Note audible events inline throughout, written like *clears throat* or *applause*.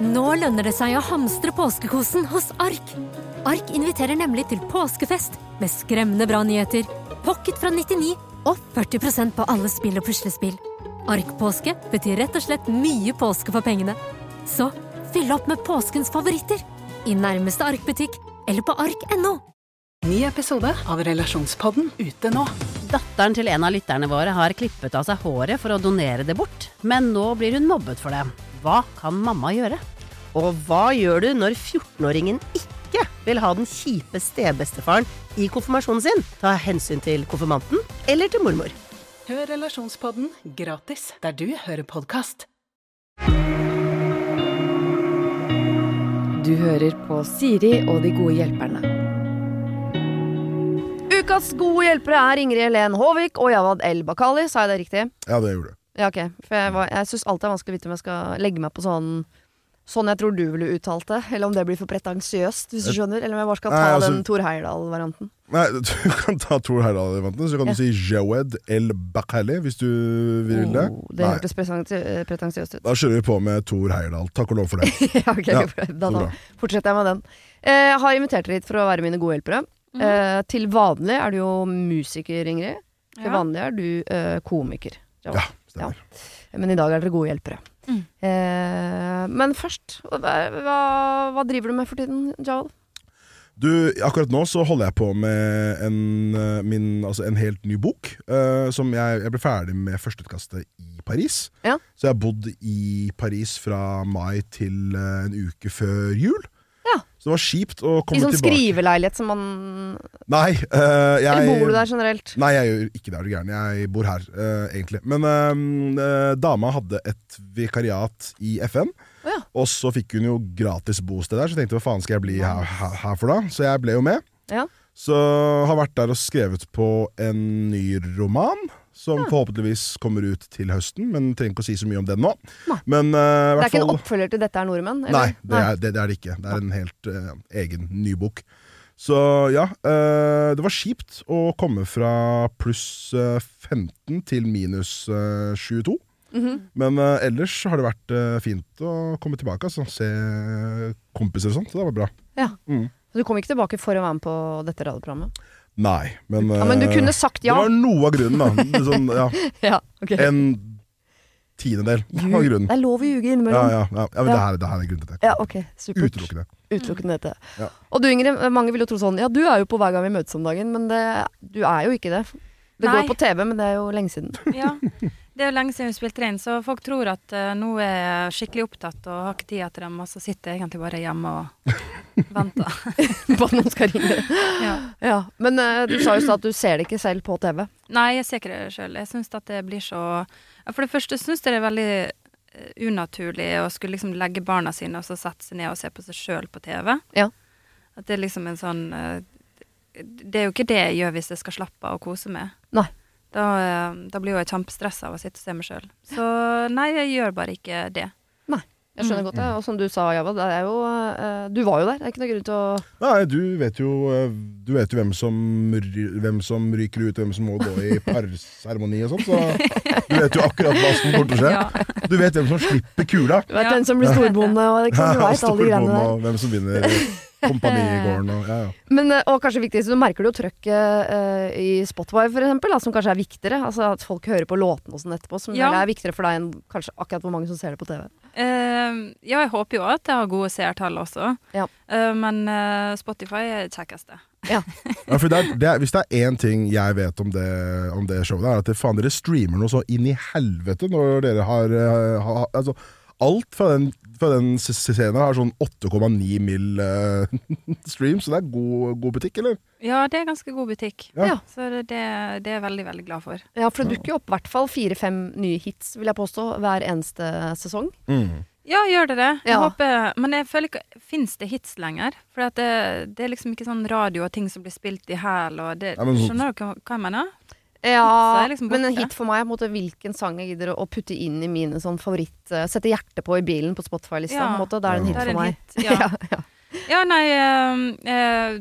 Nå lønner det seg å hamstre påskekosen hos Ark. Ark inviterer nemlig til påskefest med skremmende bra nyheter, pocket fra 99 og 40% på alle spill og puslespill. Ark-påske betyr rett og slett mye påske for pengene. Så fyll opp med påskens favoritter i nærmeste Ark-butikk eller på ark.no. Ny episode av Relasjonspodden ute nå. Datteren til en av lytterne våre har klippet av seg håret for å donere det bort, men nå blir hun mobbet for det. Hva kan mamma gjøre? Og hva gjør du når 14-åringen ikke vil ha den kjipe stebestefaren i konfirmasjonen sin? Ta hensyn til konfirmanten eller til mormor. Hør Relasjonspodden gratis der du hører podkast. Du hører på Siri og de gode hjelperne. Ukas gode hjelpere er Ingrid Helen Håvik og Jawad El Bakali. Sa jeg det riktig? Ja, det gjorde du. Ja, ok. For jeg, var- jeg syns alltid det er vanskelig å vite om jeg skal legge meg på sånn Sånn jeg tror du ville uttalt det, eller om det blir for pretensiøst, hvis du skjønner. Eller om jeg bare skal ta Nei, altså- den Thor Heyerdahl-varianten. Nei, *laughs* du kan ta Tor Heyerdahl-varianten, så kan Ja. du si Jawed El Bakhali hvis du vil det. Oh, det Nei, hørtes pretensi- eh, pretensiøst ut. da kjører vi på med Tor Heyerdahl. Takk og lov for det. *laughs* ja, ok, Ja, da, så da bra. fortsetter jeg med den. Eh, Jeg har invitert dere hit for å være mine gode hjelpere. Mhm. Eh, til vanlig er du jo musiker, Ingrid. Til Ja. vanlig er du eh, komiker. Ja, stemmer. Men i dag er dere gode hjelpere. Mm. Eh, men først, hva, hva, driver du med for tiden, Jawal? Du, akkurat nå så holder jeg på med en, eh, min, altså en helt ny bok. eh, som jeg, jeg ble ferdig med førsteutkastet i Paris. Ja. Så jeg har bodd i Paris fra mai til eh, en uke før jul. Så det var kjipt å komme I sånn tilbake. skriveleilighet som man Nei, uh, jeg Eller bor du der generelt? Nei, jeg gjør ikke det, er du gæren. Jeg bor her, uh, egentlig. Men eh, dama hadde et vikariat i FN. Oh, ja. Og så fikk hun jo gratis bosted der, så jeg tenkte hva faen skal jeg bli her, her, her for da? Så jeg ble jo med. Ja. Så har vært der og skrevet på en ny roman. Som forhåpentligvis kommer ut til høsten, men trenger ikke å si så mye om den nå. Men uh, Det er ikke ikke en oppfølger til 'Dette er nordmenn'? eller? Nei, det er det, det er det ikke. Det er en helt uh, egen ny bok. Så ja, eh, det var kjipt å komme fra pluss eh, 15 til minus eh, 22. -hmm. Men eh, ellers har det vært fint å komme tilbake. Altså. Se kompiser og sånt. Så det var bra. Ja, Så du kom ikke tilbake for å være med på dette radioprogrammet? Nei, men Ja, men du eh, kunne sagt ja. Det var noe av grunnen, da. Sånn, ja, *laughs* Ja, ok. en tiendedel av grunnen. Det er lov å ljuge Ja, innimellom. ja, ja, ja, men Ja. det her, det her er grunnen til det. Ja, ok, supert. Utelukkende. Utelukkende dette. Ja. Og du Ingrid, mange vil jo tro sånn Ja, du er jo på hver gang vi møtes om dagen, men det, du er jo ikke det. Det Nei. går på TV, men det er jo lenge siden. Ja. *laughs* Det er lenge siden vi spilte inn, så folk tror at uh, nå er jeg skikkelig opptatt og har ikke tid til dem, og så sitter jeg egentlig bare hjemme og *laughs* venter. *laughs* på at noen skal ringe. *laughs* Ja. Ja. Men uh, du sa jo sånn at du ser det ikke selv på TV. Nei, jeg ser ikke det sjøl. Jeg syns at det blir så For det første syns jeg det er veldig eh, unaturlig å skulle liksom legge barna sine og så sette seg ned og se på seg sjøl på TV. Ja. At det er liksom en sånn uh, Det er jo ikke det jeg gjør hvis jeg skal slappe av og kose meg. Nei. Da, eh, da blir jo jeg kjempestressa av å sitte og se meg sjøl. Så nei, jeg gjør bare ikke det. Nei. Jeg skjønner godt det. Og som du sa, Java, det er jo eh, Du var jo der. Det er ikke noe grunn til å Nei, du vet jo eh, Du vet jo hvem som, hvem som ryker ut, hvem som må gå i parseremoni og sånn, så du vet jo akkurat hva som kommer til å skje. Du vet hvem som slipper kula. Du vet Ja. den som blir storbonde og liksom, du *laughs* vet alle de greiene der. og hvem som vinner Kompanigården og ja, ja. *laughs* Men, eh, og kanskje viktigst, du merker du jo trøkket uh, i Spotify, for eksempel, da, som kanskje er viktigere. Altså at folk hører på låtene og sånn etterpå, som Ja. er viktigere for deg enn kanskje akkurat hvor mange som ser det på TV. Uh, ja, jeg håper jo at jeg har gode seertall også. Ja. Eh, men eh, Spotify er det kjekkeste. ja *laughs* for det er, det er, hvis det er én ting jeg vet om det, om det showet, er at det, faen, dere streamer noe så inn i helvete når dere har, eh, ha, altså, Alt fra den, fra den scenen har sånn 8,9 mill. Uh, *laughs* stream, så det er god, god butikk, eller? Ja, det er ganske god butikk. Ja. Så det, det, er jeg veldig, veldig glad for. Ja, for det dukker jo opp i hvert fall fire-fem nye hits, vil jeg påstå, hver eneste sesong. Ja, gjør det det? Jeg Ja. håper, men jeg føler ikke Fins det hits lenger? For det, det er liksom ikke sånn radio og ting som blir spilt i hæl og det Ja, men- Skjønner du hva, hva jeg mener? Ja, liksom men en hit for meg er på en måte hvilken sang jeg gidder å putte inn i mine sånn favoritt uh, Sette hjertet på i bilen på Spotify-lista. Ja. Da er det en hit er det for en meg. hit, ja. *laughs* ja, ja. Ja, nei uh, eh,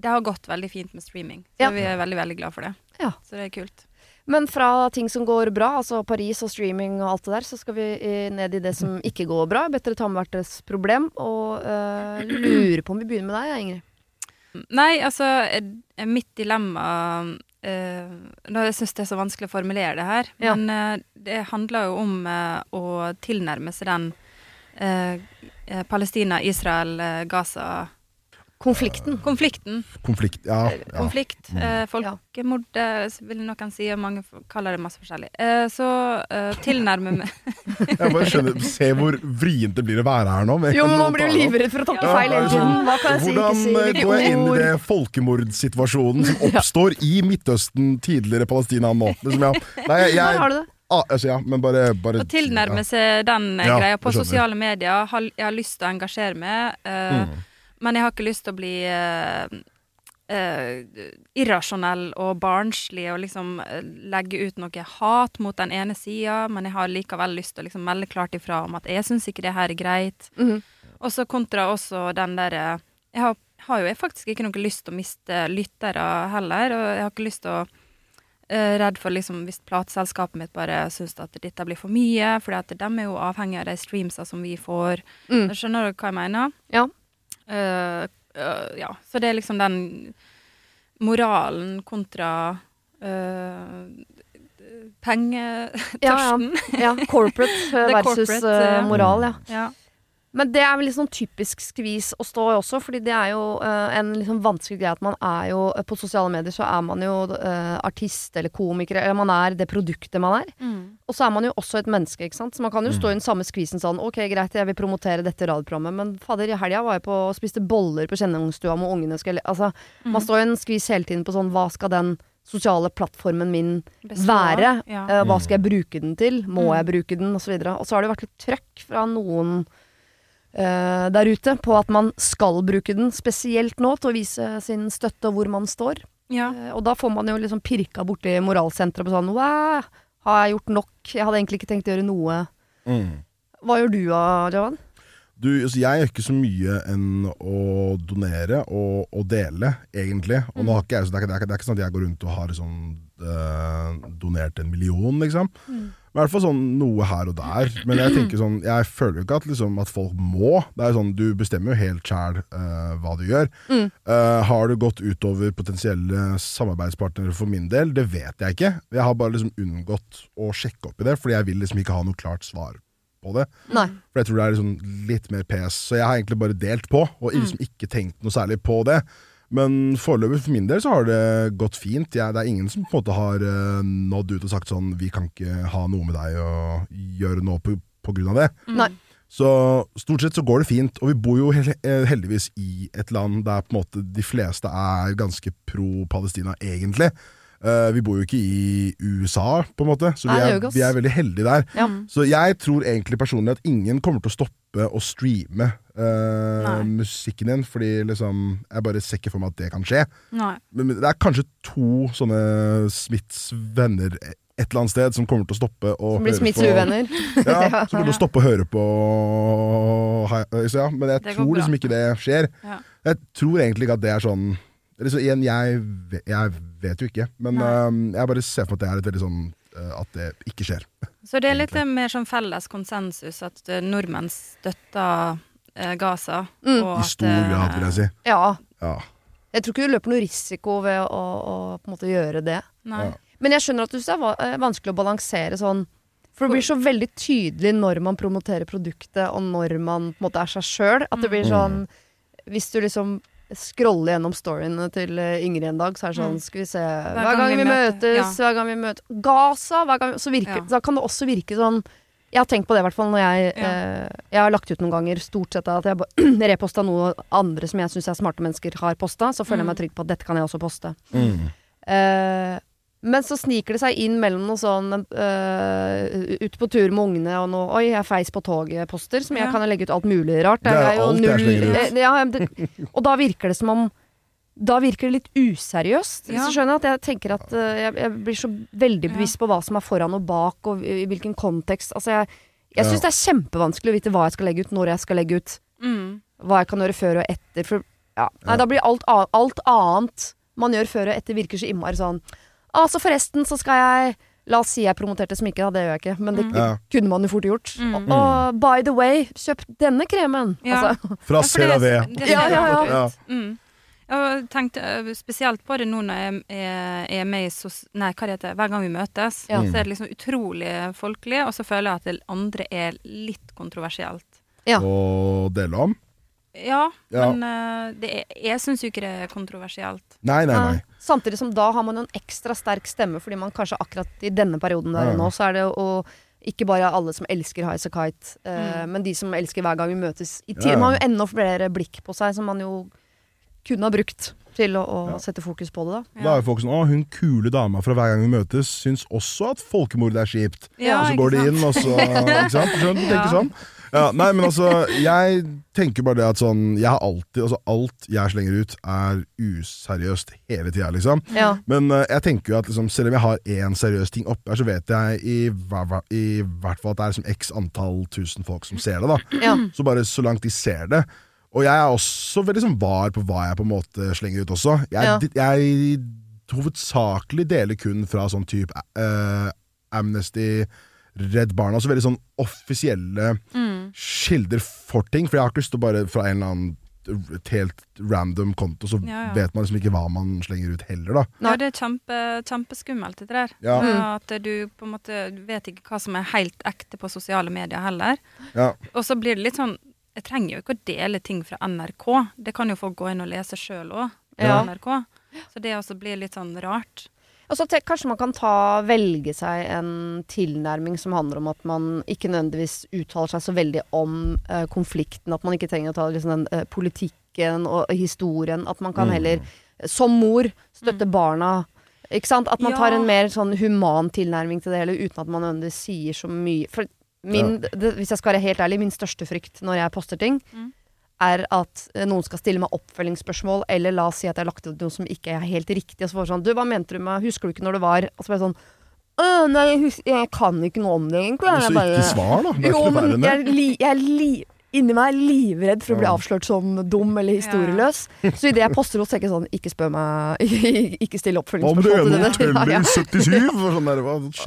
Det har gått veldig fint med streaming. Så Ja. vi er veldig, veldig glad for det. Ja. Så det er kult. Men fra ting som går bra, altså Paris og streaming og alt det der, så skal vi eh, ned i det som ikke går bra. Bedre ta med hvert deres problem. Og uh, lurer på om vi begynner med deg, Ingrid. Nei, altså, mitt dilemma Jeg syns det er så vanskelig å formulere det her, Ja. men eh, det handler jo om eh, å tilnærme seg den eh, eh, Palestina-Israel-Gaza-konflikten. Konflikten. Konflikt. Ja. ja. Konflikt. Eh, folkemord, eh, vil noen si, og mange kaller det masse forskjellig. Eh, så eh, tilnærme meg *laughs* Jeg bare skjønner, Se hvor vrient det blir å være her nå. Jo, men man blir jo livredd for å takke Ja, feil hele tiden. Hva kan jeg si, ikke Hvordan si? eh, går jeg inn i det folkemordsituasjonen som *laughs* oppstår i Midtøsten, tidligere Palestina nå? Liksom, ja. Nei, jeg, jeg har du det. ah, altså, ja, men bare, bare Å tilnærme seg den eh, Ja, greia på sosiale medier. Jeg har lyst til å engasjere meg, eh, Mm. Men jeg har ikke lyst til å bli uh, irrasjonell og barnslig og liksom eh, legge ut noe hat mot den ene sida, men jeg har likevel lyst til å liksom melde klart ifra om at jeg syns ikke det her er greit. Mhm. Og så kontra også den derre Jeg har, har jo jeg faktisk ikke noe lyst til å miste lyttere heller, og jeg har ikke lyst til å Redd for liksom hvis plateselskapet mitt bare syns at dette blir for mye, for de er jo avhengig av de streamsa som vi får. Mm. Skjønner du hva jeg mener? Ja. Eh, eh, ja. Så det er liksom den moralen kontra uh, pengetørsten. Ja, corporate ja Det er versus corporate, eh, moral, ja. Ja. Men det er vel litt sånn typisk skvis å stå i også, fordi det er jo uh, en liksom vanskelig greie at man er jo eh, På sosiale medier så er man jo uh, artist eller komiker, eller man er det produktet man er. Mm. Og så er man jo også et menneske, ikke sant. Så man kan jo Mm. stå i den samme skvisen sånn Ok, greit, jeg vil promotere dette radioprogrammet, men fader, i helga var jeg på og spiste boller på kjenningsstua med ungene skulle Altså, Mm. man står i en skvis hele tiden på sånn Hva skal den sosiale plattformen min Bestå. være? Ja. Uh, hva Mm. skal jeg bruke den til? Må Mm. jeg bruke den? Og så videre. Og så har det jo vært litt trøkk fra noen der ute på at man skal bruke den, spesielt nå, til å vise sin støtte og hvor man står. ja. Eh, og da får man jo liksom pirka borti moralsenteret på sånn Wow, har jeg gjort nok? Jeg hadde egentlig ikke tenkt å gjøre noe. Mm. Hva gjør du da, Javan? Du, altså, jeg gjør ikke så mye enn å donere og, og dele, egentlig. Og nå har ikke jeg, så det, er, det, er, det er ikke sånn at jeg går rundt og har sånn, eh, donert en million, liksom. Mm. i hvert fall sånn noe her og der. Men jeg tenker sånn, jeg føler jo ikke at, liksom, at folk må. Det er sånn, Du bestemmer jo helt sjæl hva du gjør. Mm. Eh, har du gått utover potensielle samarbeidspartnere for min del? Det vet jeg ikke. Jeg har bare liksom unngått å sjekke opp i det, fordi jeg vil liksom ikke ha noe klart svar på det. Nei. For jeg tror det er liksom litt mer PS. Så jeg har egentlig bare delt på, og liksom ikke tenkt noe særlig på det. Men foreløpig for min del så har det gått fint. Jeg, det er ingen som på en måte har uh, nådd ut og sagt sånn Vi kan ikke ha noe med deg å gjøre nå på, på grunn av det. Nei. Så stort sett så går det fint. Og vi bor jo eh, heldigvis i et land der på en måte de fleste er ganske pro Palestina, egentlig. Eh, vi bor jo ikke i USA, på en måte, så vi er, vi er veldig heldige der. Ja. Så jeg tror egentlig personlig at ingen kommer til å stoppe å streame uh, musikken din, fordi liksom Jeg bare ser ikke for meg at det kan skje. Nei. Men men det er kanskje to sånne Smiths venner et eller annet sted som kommer til å stoppe å Som blir høre på. *laughs* *laughs* Ja, som kommer til å stoppe å høre på ja, Men jeg tror liksom ikke det skjer. Ja. Jeg tror egentlig ikke at det er sånn liksom, igjen, jeg, jeg vet jo ikke, men uh, jeg bare ser for meg at det er et veldig sånn uh, At det ikke skjer. *laughs* Så det er litt Egentlig. mer sånn felles konsensus at eh, nordmenn støtter uh, Gaza. Mm. og I stor grad, vil jeg si. Ja. Ja. Jeg tror ikke du løper noe risiko ved å, å på en måte gjøre det. Nei. Ja. Men jeg skjønner at du er vanskelig å balansere sånn For det blir så veldig tydelig når man promoterer produktet, og når man på en måte er seg sjøl. At det blir Mm. sånn Hvis du liksom scroller gjennom storyene til eh, Ingrid en dag, så er det sånn Mm. Skal vi se Hver, gang, vi møtes, hver gang vi møtes Gaza, hver gang Så virker Ja. Da kan det også virke sånn jeg har tenkt på det i hvert fall når jeg Ja. eh, Jeg har lagt ut noen ganger stort sett at jeg *clears throat* reposta noe andre som jeg syns er smarte mennesker har posta. Så føler jeg Mm. meg trygg på at dette kan jeg også poste. Mm. Eh, men så sniker det seg inn mellom noe sånn uh, Ute på tur med ungene og noe Oi, jeg feis på toget-poster, som jeg Ja. kan legge ut alt mulig rart. Det er jo alt jeg ut. eh, ja, det, og da virker det som om da virker det litt useriøst. Ja. du skjønner at jeg tenker at uh, jeg, jeg blir så veldig bevisst på hva som er foran og bak, og i, i hvilken kontekst. Altså, jeg, jeg syns Ja. det er kjempevanskelig å vite hva jeg skal legge ut, når jeg skal legge ut. Mm. Hva jeg kan gjøre før og etter. For ja, nei, Ja. da blir alt, alt annet man gjør før og etter, virker så innmari sånn Altså forresten så skal jeg La oss si jeg promoterte smykke, da. Det gjør jeg ikke. Men det Mm. Kunne man jo fort gjort. Mm. Og, og by the way, kjøp denne kremen. Ja. Altså, Fra CeraVe. Ja, ja, ja. Mm. Jeg tenkte øh, spesielt på det nå når jeg er, er med i sos... Nei, hva det heter Hver gang vi møtes, Ja. så er det liksom utrolig folkelig, og så føler jeg at det andre er litt kontroversielt. Ja. Og dele om? Ja, Ja. men uh, det er, jeg syns jo ikke det er kontroversielt. Nei, nei, nei. Samtidig som da har man jo en ekstra sterk stemme, fordi man kanskje akkurat i denne perioden der Ja. nå, så er det å ikke bare alle som elsker High As A Kite, eh, men de som elsker hver gang vi møtes i tid. Ja. Man har jo enda flere blikk på seg som man jo kunne ha brukt til å, å Ja. sette fokus på det, da. Da er jo folk sånn Å, hun kule dama fra hver gang vi møtes, syns også at folkemord er kjipt. Ja, og så går de inn, og så *laughs* Ikke sant? Skjønner du? Tenker sånn. Ja, nei, men altså, jeg tenker bare det at sånn Jeg har alltid Altså, alt jeg slenger ut, er useriøst hele tida, liksom. Ja. Men uh, jeg tenker jo at liksom, selv om jeg har én seriøs ting oppe her, så vet jeg i, i hvert fall at det er liksom x antall tusen folk som ser det. da Ja. Så bare så langt de ser det. Og jeg er også veldig sånn var på hva jeg på en måte slenger ut også. Jeg, Ja. jeg hovedsakelig deler kun fra sånn type uh, Amnesty, Redd Barna, altså veldig sånn offisielle Mm. kilder for ting. For jeg har ikke lyst til å bare fra en eller annen et helt random konto, så Ja, ja. vet man liksom ikke hva man slenger ut heller, da. Nei. Ja, det er kjempe, kjempeskummelt, det der. Ja. Ja, At du på en måte vet ikke hva som er helt ekte på sosiale medier heller. Ja. Og så blir det litt sånn Jeg trenger jo ikke å dele ting fra NRK. Det kan jo folk gå inn og lese sjøl òg, Ja. NRK. Så det også blir litt sånn rart. Altså, så kanskje man kan ta, velge seg en tilnærming som handler om at man ikke nødvendigvis uttaler seg så veldig om eh, konflikten. At man ikke trenger å ta liksom, den eh, politikken og historien. At man kan Mm. heller, som mor, støtte barna. Ikke sant? At man Ja. tar en mer sånn human tilnærming til det hele, uten at man nødvendigvis sier så mye. For min, det, hvis jeg skal være helt ærlig, min største frykt når jeg poster ting, Mm. er at eh, noen skal stille meg oppfølgingsspørsmål, eller la oss si at jeg har lagt ut noe som ikke er helt riktig, og så får jeg sånn Du, hva mente du med Husker du ikke når det var Og så bare sånn nei, jeg, jeg kan ikke noe om det, egentlig. Så ikke svar, da. Det er Jo, ikke noe verre men enn jeg, det. li, jeg li, inni meg er livredd for å bli avslørt som dum eller historieløs. Så idet jeg poster noe, tenker jeg sånn Ikke spør meg *laughs* Ikke still Om oppfølgingsspørsmål til det. *laughs* Ja, ja. 77! Og sånn der.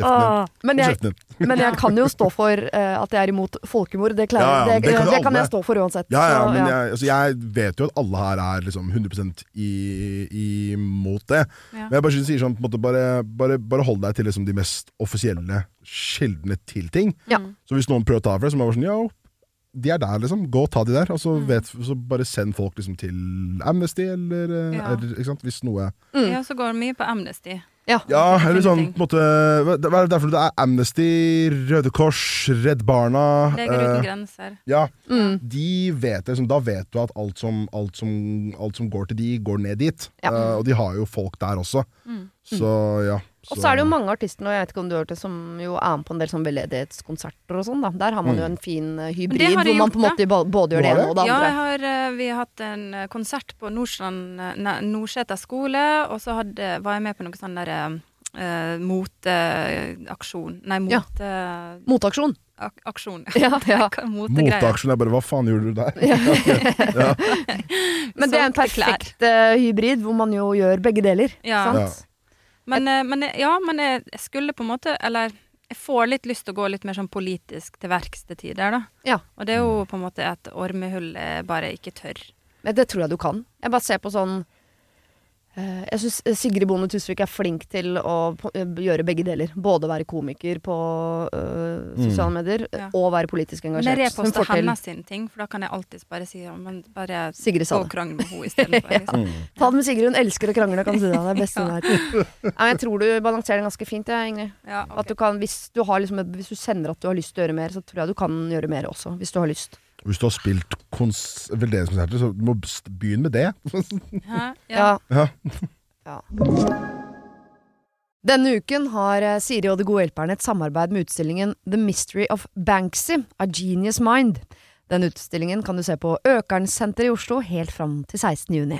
Ah, men, jeg, men jeg kan jo stå for uh, at jeg er imot folkemord. Det, klarer, Ja, ja, det, det kan det, kan jeg stå for uansett. Ja, ja, Så, men jeg, altså, jeg vet jo at alle her er liksom 100 i- imot det. Ja. Men jeg bare sier sånn, måte, bare, bare, bare hold deg til liksom de mest offisielle kildene til ting. Ja. Så hvis noen prøver å ta for det, så må jeg bare sånn Ja, de er der, liksom. Gå og ta de der. Og så, vet, så bare send folk liksom til Amnesty, eller, eh, Ja. eller ikke sant? Hvis noe Mm. Ja, så går det mye på Amnesty. Ja. Ja, eller sånn på en måte Det er derfor det er Amnesty, Røde Kors, Redd Barna Leger uten eh, grenser. Ja, Mm. de vet det, liksom, da vet du at alt som, alt, som, alt som går til de, går ned dit. Ja. Eh, og de har jo folk der også. Mm. Så ja. Og så er det jo mange artister og jeg vet ikke om du har hørt det, som jo er med på en del sånn veldedighetskonserter og sånn. da Der har man jo Mm. en fin eh, hybrid, hvor man gjort, på en måte både gjør det ene og det Ja, andre. jeg har, eh, vi har hatt en eh, konsert på Nordseter skole, og så hadde, var jeg med på noe sånn derre uh, moteaksjon Nei, Ja. moteaksjon. Motaksjon. aksjon. *laughs* Ja, ja. *laughs* Moteaksjon. Jeg bare Hva faen gjorde du der? *laughs* Men det er en perfekt uh, hybrid, hvor man jo gjør begge deler. Ja. Sant? Men, eh, men jeg- ja, men jeg, skulle på en måte Eller jeg får litt lyst til å gå litt mer sånn politisk til verks til tider, da. Ja. Og det er jo på en måte et ormehull jeg bare ikke tør. Men det tror jeg du kan. Jeg bare ser på sånn eh, Jeg syns Sigrid Bonde Tusvik er flink til å eh, gjøre begge deler. Både være komiker på eh, sosiale medier Ja. og være politisk Men jeg engasjert. Reposter henne til hennes sin ting, for da kan jeg alltid bare si ja, men bare Sigrid sa det. og med henne istedenfor. *laughs* Liksom. Mm. Ta det med Sigrid, hun elsker å krangle. Kan du si det. Det er beste hun vet. Jeg tror du balanserer det ganske fint, jeg, Ingrid. Ja, At du kan, hvis, du har liksom, hvis du kjenner at du har lyst til å gjøre mer, så tror jeg du kan gjøre mer også. Hvis du har lyst. Hvis du har spilt kons veldedighetskonserter, så må du begynne med det. *laughs* ja. Ja. Ja. Ja. Denne uken har eh, Siri og De gode hjelperne et samarbeid med utstillingen The Mystery of Banksy, A Genius Mind. Den utstillingen kan du se på Økernsenteret i Oslo helt fram til 16. juni.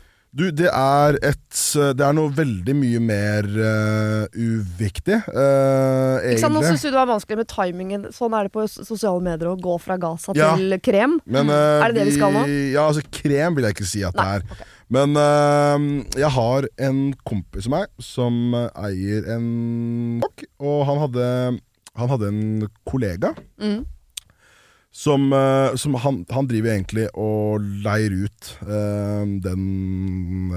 Du, det er et Det er noe veldig mye mer uh, uviktig, uh, egentlig. Ikke sant, Nå syns du det var vanskelig med timingen. Sånn er det på sosiale medier å gå fra Gaza ja. til krem. Men, er det det vi skal nå? Ja, altså krem vil jeg ikke si at Nei, det er. okay. Men jeg har en kompis av meg som eier en blokk, og han hadde, han hadde en kollega. Mm. Som, øh, som han, han, driver egentlig og leier ut uh, den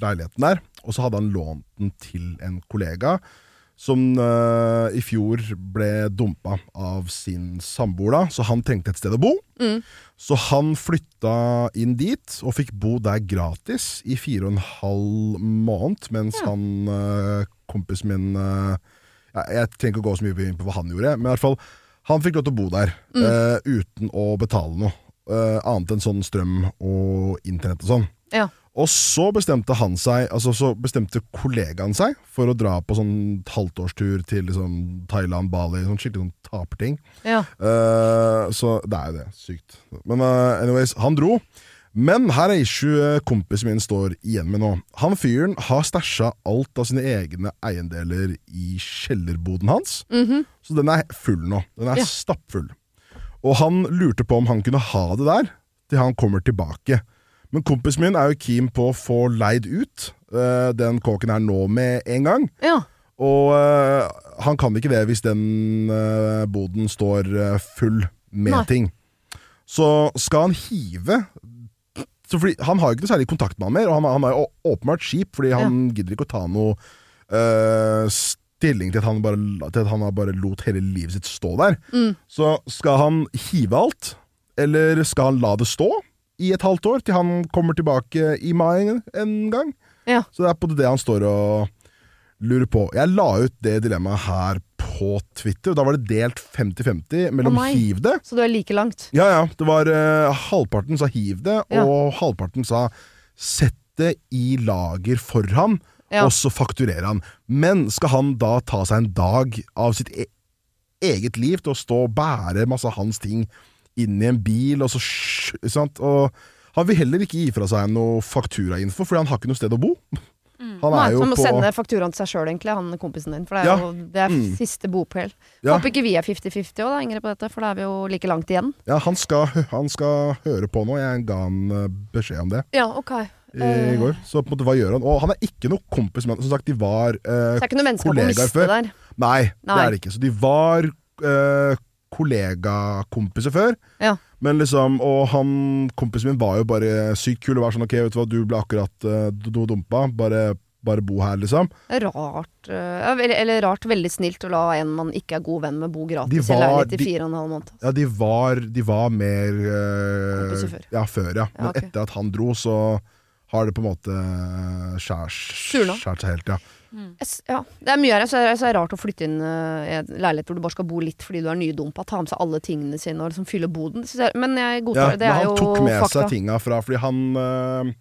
leiligheten der. Og så hadde han lånt den til en kollega som uh, i fjor ble dumpa av sin samboer, da, så han trengte et sted å bo. Mm. Så han flytta inn dit, og fikk bo der gratis i fire og en halv måned, mens ja. han uh, kompisen min uh, jeg, Jeg trenger ikke å gå så mye inn på hva han gjorde, men i hvert fall han fikk lov til å bo der mm. uten å betale noe. annet enn sånn strøm og internett og sånn. Ja. Og så bestemte han seg Altså så bestemte kollegaen seg for å dra på sånn halvtårstur til liksom Thailand, Bali, sånn skikkelig sånn taperting. Ja. Uh, så det er jo det. Sykt. Men uh, anyways, han dro. Men her er issue kompisen min står igjen med nå. Han fyren har stæsja alt av sine egne eiendeler i kjellerboden hans. Mm -hmm. Så den er full nå. Den er Ja. stappfull. Og han lurte på om han kunne ha det der til han kommer tilbake. Men kompisen min er jo keen på å få leid ut uh, den kåken her nå med en gang. Ja. Og uh, han kan ikke det hvis den uh, boden står full med Nei. ting. Så skal han hive så fordi, Han har jo ikke noe særlig kontakt med han mer, og han, han er jo åpenbart kjip, fordi han gidder ikke å ta noe stilling til at han bare, til at han bare lot hele livet sitt stå der. Mm. Så skal han hive alt, eller skal han la det stå? i et halvt år, til han kommer tilbake i mai en gang. Ja. Så det er på det han står og lurer på. Jeg la ut det dilemmaet her på Twitter. Da var det delt 50-50 mellom oh hiv det. Så du er like langt? Ja, ja. Det var uh, Halvparten sa hiv det, Ja. og halvparten sa sett det i lager for han, Ja. og så fakturerer han. Men skal han da ta seg en dag av sitt e eget liv til å stå og bære masse av hans ting inn i en bil, og så sant? Og han vil heller ikke gi fra seg noe fakturainfo, fordi han har ikke noe sted å bo. Han Nei, er jo så han må på sende fakturaen til seg sjøl, egentlig, han kompisen din. For det er Ja. jo det er Mm. siste bopel. Ja. Håper ikke vi er 50-50 òg, da, Ingrid, på dette, for da er vi jo like langt igjen. Ja, han skal, han skal høre på nå. Jeg ga han eh, beskjed om det Ja, ok. i Eh, går. Så på en måte, hva gjør han? Og han er ikke noe kompis med han. Som sagt, de var eh, Så det er ikke noe menneskap å kollegaer miste før. der. Nei, det Nei. er det ikke. Så de var eh, kollegakompiser før. Ja. Men liksom, Og han kompisen min var jo bare sykt kul og var sånn Ok, vet du hva, du ble akkurat Du dumpa. Bare, bare bo her, liksom. Rart. eh, eller, eller rart, veldig snilt å la en man ikke er god venn med, bo gratis De i var- leilighet i fire og en halv måned. Ja, de var, de var mer eh, Kompiser før. Ja, før, ja. Men Ja, ok. etter at han dro, så har det på en måte skjært seg helt, ja. Mm. Ja, det er mye her. Så er så er det rart å flytte inn uh, i en leilighet hvor du bare skal bo litt fordi du er nydumpa. Ta med seg alle tingene sine og liksom fylle boden. Jeg- Men jeg Ja, godtar det. Det men er han tok med fakta. seg tinga fra Fordi han øh,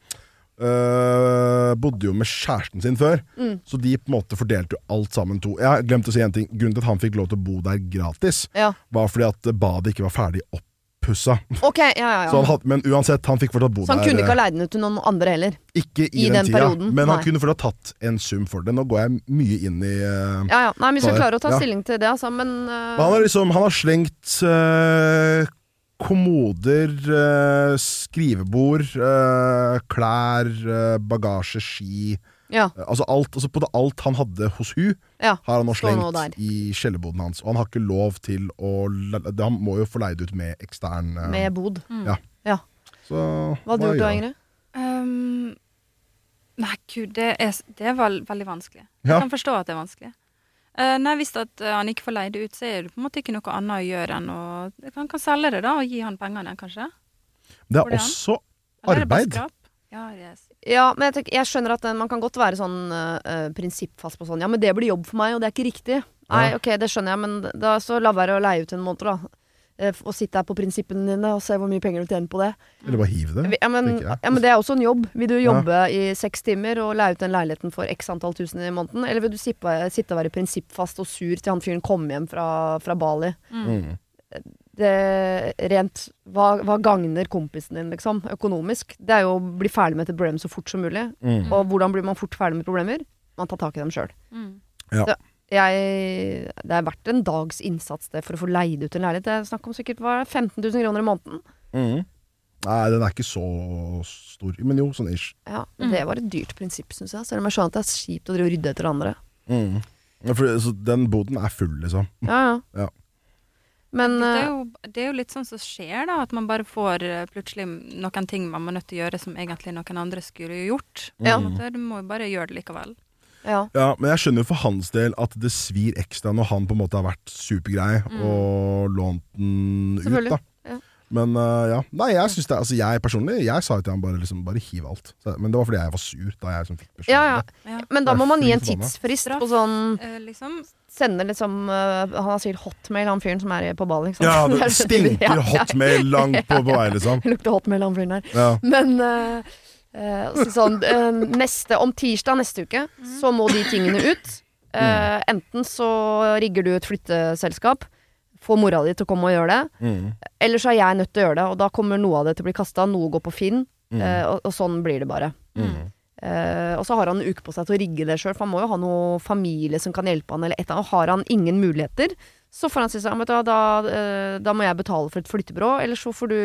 øh, bodde jo med kjæresten sin før. Mm. Så de på en måte fordelte jo alt sammen to. Jeg har glemt å si en ting Grunnen til at han fikk lov til å bo der gratis, Ja. var fordi at badet ikke var ferdig oppussa. Okay, ja, ja, *laughs* hadde, men uansett, han fikk fortsatt bo Så han der. kunne ikke eh, ha leid den ut til noen andre heller. ikke i, i den, den tida, perioden, men han nei. kunne fortsatt tatt en sum for det. Nå går jeg mye inn i uh, Ja, ja. Nei, men vi skal klare å ta stilling til det, altså. Men, uh... Men han, har liksom, han har slengt kommoder, øh, skrivebord, øh, klær, øh, bagasje, ski ja, Altså alt, altså på det, alt han hadde hos hun ja. har han nå slengt i kjellerboden hans. Og han har ikke lov til å Han må jo få leid ut med ekstern Med bod. Så Hva hadde du gjort da. Ingrid? Um, nei, gud, det er, det er veldig vanskelig. Ja. Jeg kan forstå at det er vanskelig. Eh, nei, Hvis at eh, han ikke får leid det ut, så er det på en måte ikke noe annet å gjøre enn å Han kan selge det da og gi han pengene, kanskje? Det er det også Eller er arbeid. skrap? Ja, yes. Ja, men jeg, tenker, jeg skjønner at man kan godt være sånn eh, prinsippfast på sånn Ja, men det blir jobb for meg, og det er ikke riktig. Nei, Ja. ok, det skjønner jeg, men da så la være å leie ut en måned, da. Eh, Og sitte her på prinsippene dine og se hvor mye penger du tjener på det. Eller bare hive det. Ja, men, ja, men det er også en jobb. Vil du Ja. jobbe i seks timer og leie ut den leiligheten for x antall tusen i måneden? Eller vil du sippe, sitte og være prinsippfast og sur til han fyren kommer hjem fra, fra Bali? Mm. Det rent hva, hva gagner kompisen din, liksom, økonomisk? Det er jo å bli ferdig med et problem så fort som mulig. Mm. Og hvordan blir man fort ferdig med problemer? Man tar tak i dem sjøl. Mm. Jeg, det er verdt en dags innsats det for å få leid ut en leilighet. Det er snakk om sikkert hva, er 15 000 kroner i måneden. Mm. Nei, den er ikke så stor. Men jo, sånn ish. Ja, mm. Det var et dyrt prinsipp, syns jeg. Selv om jeg skjønner at det er kjipt å drive og rydde etter andre. Mm. Ja, For, så den boden er full, liksom. Ja, ja. Ja. Men Det er, eh, jo, det er jo litt sånn som skjer, da. At man bare får eh, plutselig noen ting man er nødt til å gjøre som egentlig noen andre skulle gjort. Ja. Du må jo bare gjøre det likevel. Ja. Ja, men jeg skjønner jo for hans del at det svir ekstra når han på en måte har vært supergrei og lånt den ut, da. ja. Men uh, ja. Nei, jeg syns det Altså, jeg personlig Jeg sa jo til han bare liksom Bare hiv alt. Så, men det var fordi jeg var sur da jeg som fikk beskjed. Ja, ja. Ja. Men da må man gi en tidsfrist på sånn uh, liksom Sende liksom uh, Han har sikkert hotmail, han fyren som er på ball. Liksom. Ja, *laughs* Det er stinker *laughs* hotmail langt på, på vei, liksom. *laughs* Lukter hotmail, han fyren der. Ja. Men eh, å si sånn uh, neste, Om tirsdag neste uke så må de tingene ut. Uh, enten så rigger du et flytteselskap, får mora di til å komme og gjøre det. Mm. Eller så er jeg nødt til å gjøre det, og da kommer noe av det til å bli kasta, noe går på Finn, Mm. og, og sånn blir det bare. Mm. Og så har han en uke på seg til å rigge det sjøl, for han må jo ha noe familie som kan hjelpe han, eller et eller annet. Har han ingen muligheter, så får han si sånn, da, eh, da må jeg betale for et flyttebyrå, eller så får du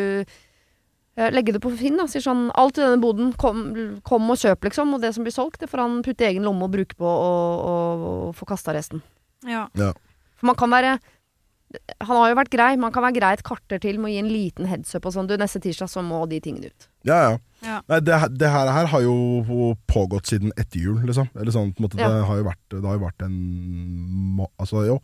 legge det på Finn, da. Sier sånn, alt i denne boden, kom, kom og kjøp, liksom, og det som blir solgt, det får han putte i egen lomme og bruke på, og, og, og få kasta resten. Ja. For man kan være Han har jo vært grei, man kan være grei et kvarter til med å gi en liten headsup og sånn. Du, neste tirsdag så må de tingene ut. Ja, ja. Ja. Nei, det, her- det her, her har jo pågått siden etter jul, liksom. Eller sånn, på en måte, Ja. det, har jo vært, det har jo vært en må, Altså, jo.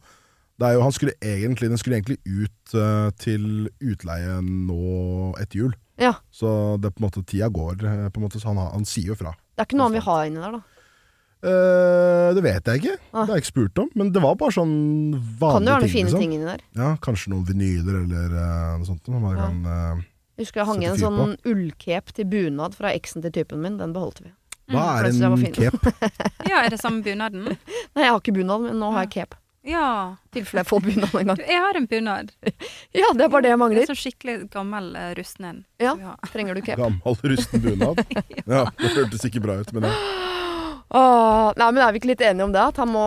Det er jo, han skulle egentlig, den skulle egentlig ut uh, til utleie nå etter jul. Ja. Så det er på en måte tida går, eh, på en måte, så han, har- han sier jo fra. Det er ikke noe han vil ha inni der, da. Eh, det vet jeg ikke. Ah. Det har jeg ikke spurt om. Men det var bare sånn Kan jo vanlige ha noen ting. fine liksom. ting inni der. Ja, Kanskje noen vinyler eller eh, noe sånt. Noe man Ja. kan, eh, Jeg husker jeg hang i en fyr sånn ullcape til bunad fra eksen til typen min. Den beholdt vi. hva er det synes jeg var en fin. cape? ja, er det samme bunaden? Nei, jeg har ikke bunad, men nå har jeg cape. Ja. Tilfelle jeg får bunad en Du, gang. jeg har en bunad. *laughs* Ja, det er bare det jeg mangler. Det er sånn skikkelig gammel uh, rusten en. Ja. Trenger du cape? Gammel, rusten bunad? *laughs* ja, det hørtes ikke bra ut, men ja. *gasps* Åh, nei, men er vi ikke litt enige om det? At han må,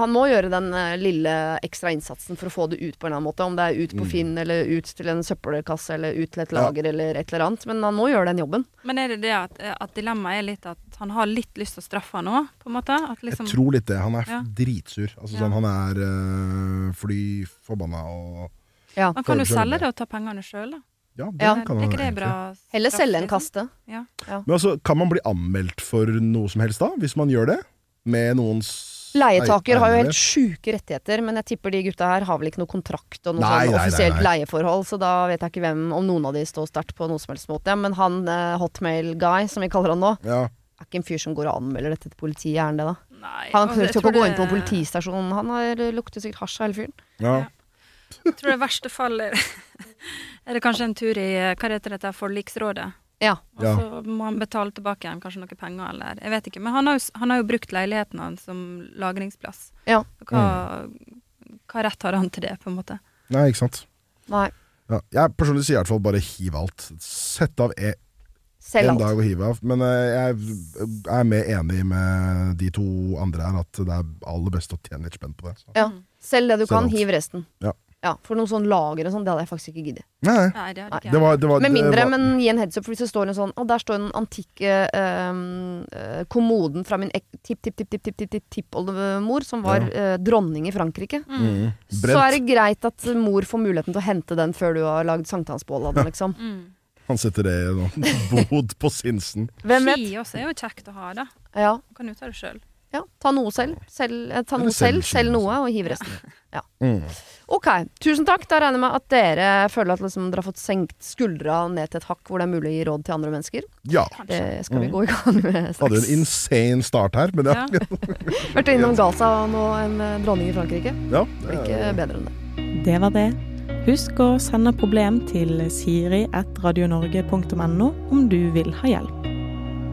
han må gjøre den eh, lille ekstra innsatsen for å få det ut på en eller annen måte. Om det er ut på Mm. Finn, eller ut til en søppelkasse, eller ut til et Ja. lager, eller et eller annet. Men han må gjøre den jobben. Men er det det at, at dilemmaet er litt at han har litt lyst til å straffe nå, på en måte? At liksom, Jeg tror litt det. Han er Ja. dritsur. Altså, Ja. sånn, han er øh, fly forbanna og Ja. Han kan jo selge det og ta pengene sjøl, da. Ja, det Ja. kan er ikke det bra Heller selge enn liksom? kaste. Ja. Men altså, kan man bli anmeldt for noe som helst da, hvis man gjør det? Med noens Leietaker har jo helt sjuke rettigheter, men jeg tipper de gutta her har vel ikke noe kontrakt og noe Nei, sånn nei, nei, offisielt nei. leieforhold, så da vet jeg ikke hvem, om noen av de står sterkt på noe som helst måte. Men han eh, hotmail-guy, som vi kaller han nå, Ja. er ikke en fyr som går og anmelder dette til politiet, er han det da? Nei. Han prøver ikke å gå inn på en politistasjon, Han har lukter sikkert hasj, av hele fyren. Ja. Jeg tror det verste fall *laughs* er, det kanskje en tur i hva heter dette, forliksrådet. Ja. Og Ja. så må han betale tilbake igjen kanskje noe penger, eller jeg vet ikke. Men han har jo, han har jo brukt leiligheten hans som lagringsplass. Ja. Hva, hva rett har han til det, på en måte? Nei, ikke sant. Nei. Ja. Jeg personlig sier i hvert fall bare hiv alt. Sett av e- Selv en alt. dag og hive av. Men eh, jeg er mer enig med de to andre her, at det er aller best å tjene litt spenn på det. Så. Ja. Selv det du Selv kan, alt. hiv resten. Ja. For noe sånn lager og sånn, det hadde jeg faktisk ikke giddet. Nei, nei. Det hadde ikke Det jeg. var, det var, Med det mindre, var, men gi en heads up, for hvis det står en sånn Å, der står en antikke eh, eh, kommoden fra min tipp-tipp-tipp-tipp-tippoldemor, som var eh, dronning i Frankrike. mm, Så Brent. er det greit at mor får muligheten til å hente den før du har lagd sankthansbål av den, *laughs* liksom. Mm. Han setter det i en *laughs* bod på Sinsen. Hvem vet? Ski også er jo kjekt å ha, da. Ja, Man kan jo ta det sjøl. Ja. Ta noe selv. selv eh, ta noe selv, selg noe, og hiv resten. Ja. Ok, tusen takk. Da regner jeg med at dere føler at liksom, dere har fått senkt skuldra ned til et hakk hvor det er mulig å gi råd til andre mennesker. Ja. Det skal vi Mm. gå i gang med Hadde en insane start her, men ja. Ja. *laughs* Vært innom Gaza og nå en eh, dronning i Frankrike. ja. Blir ikke bedre enn det. Det var det. Husk å sende problem til siri.radionorge.no om du vil ha hjelp.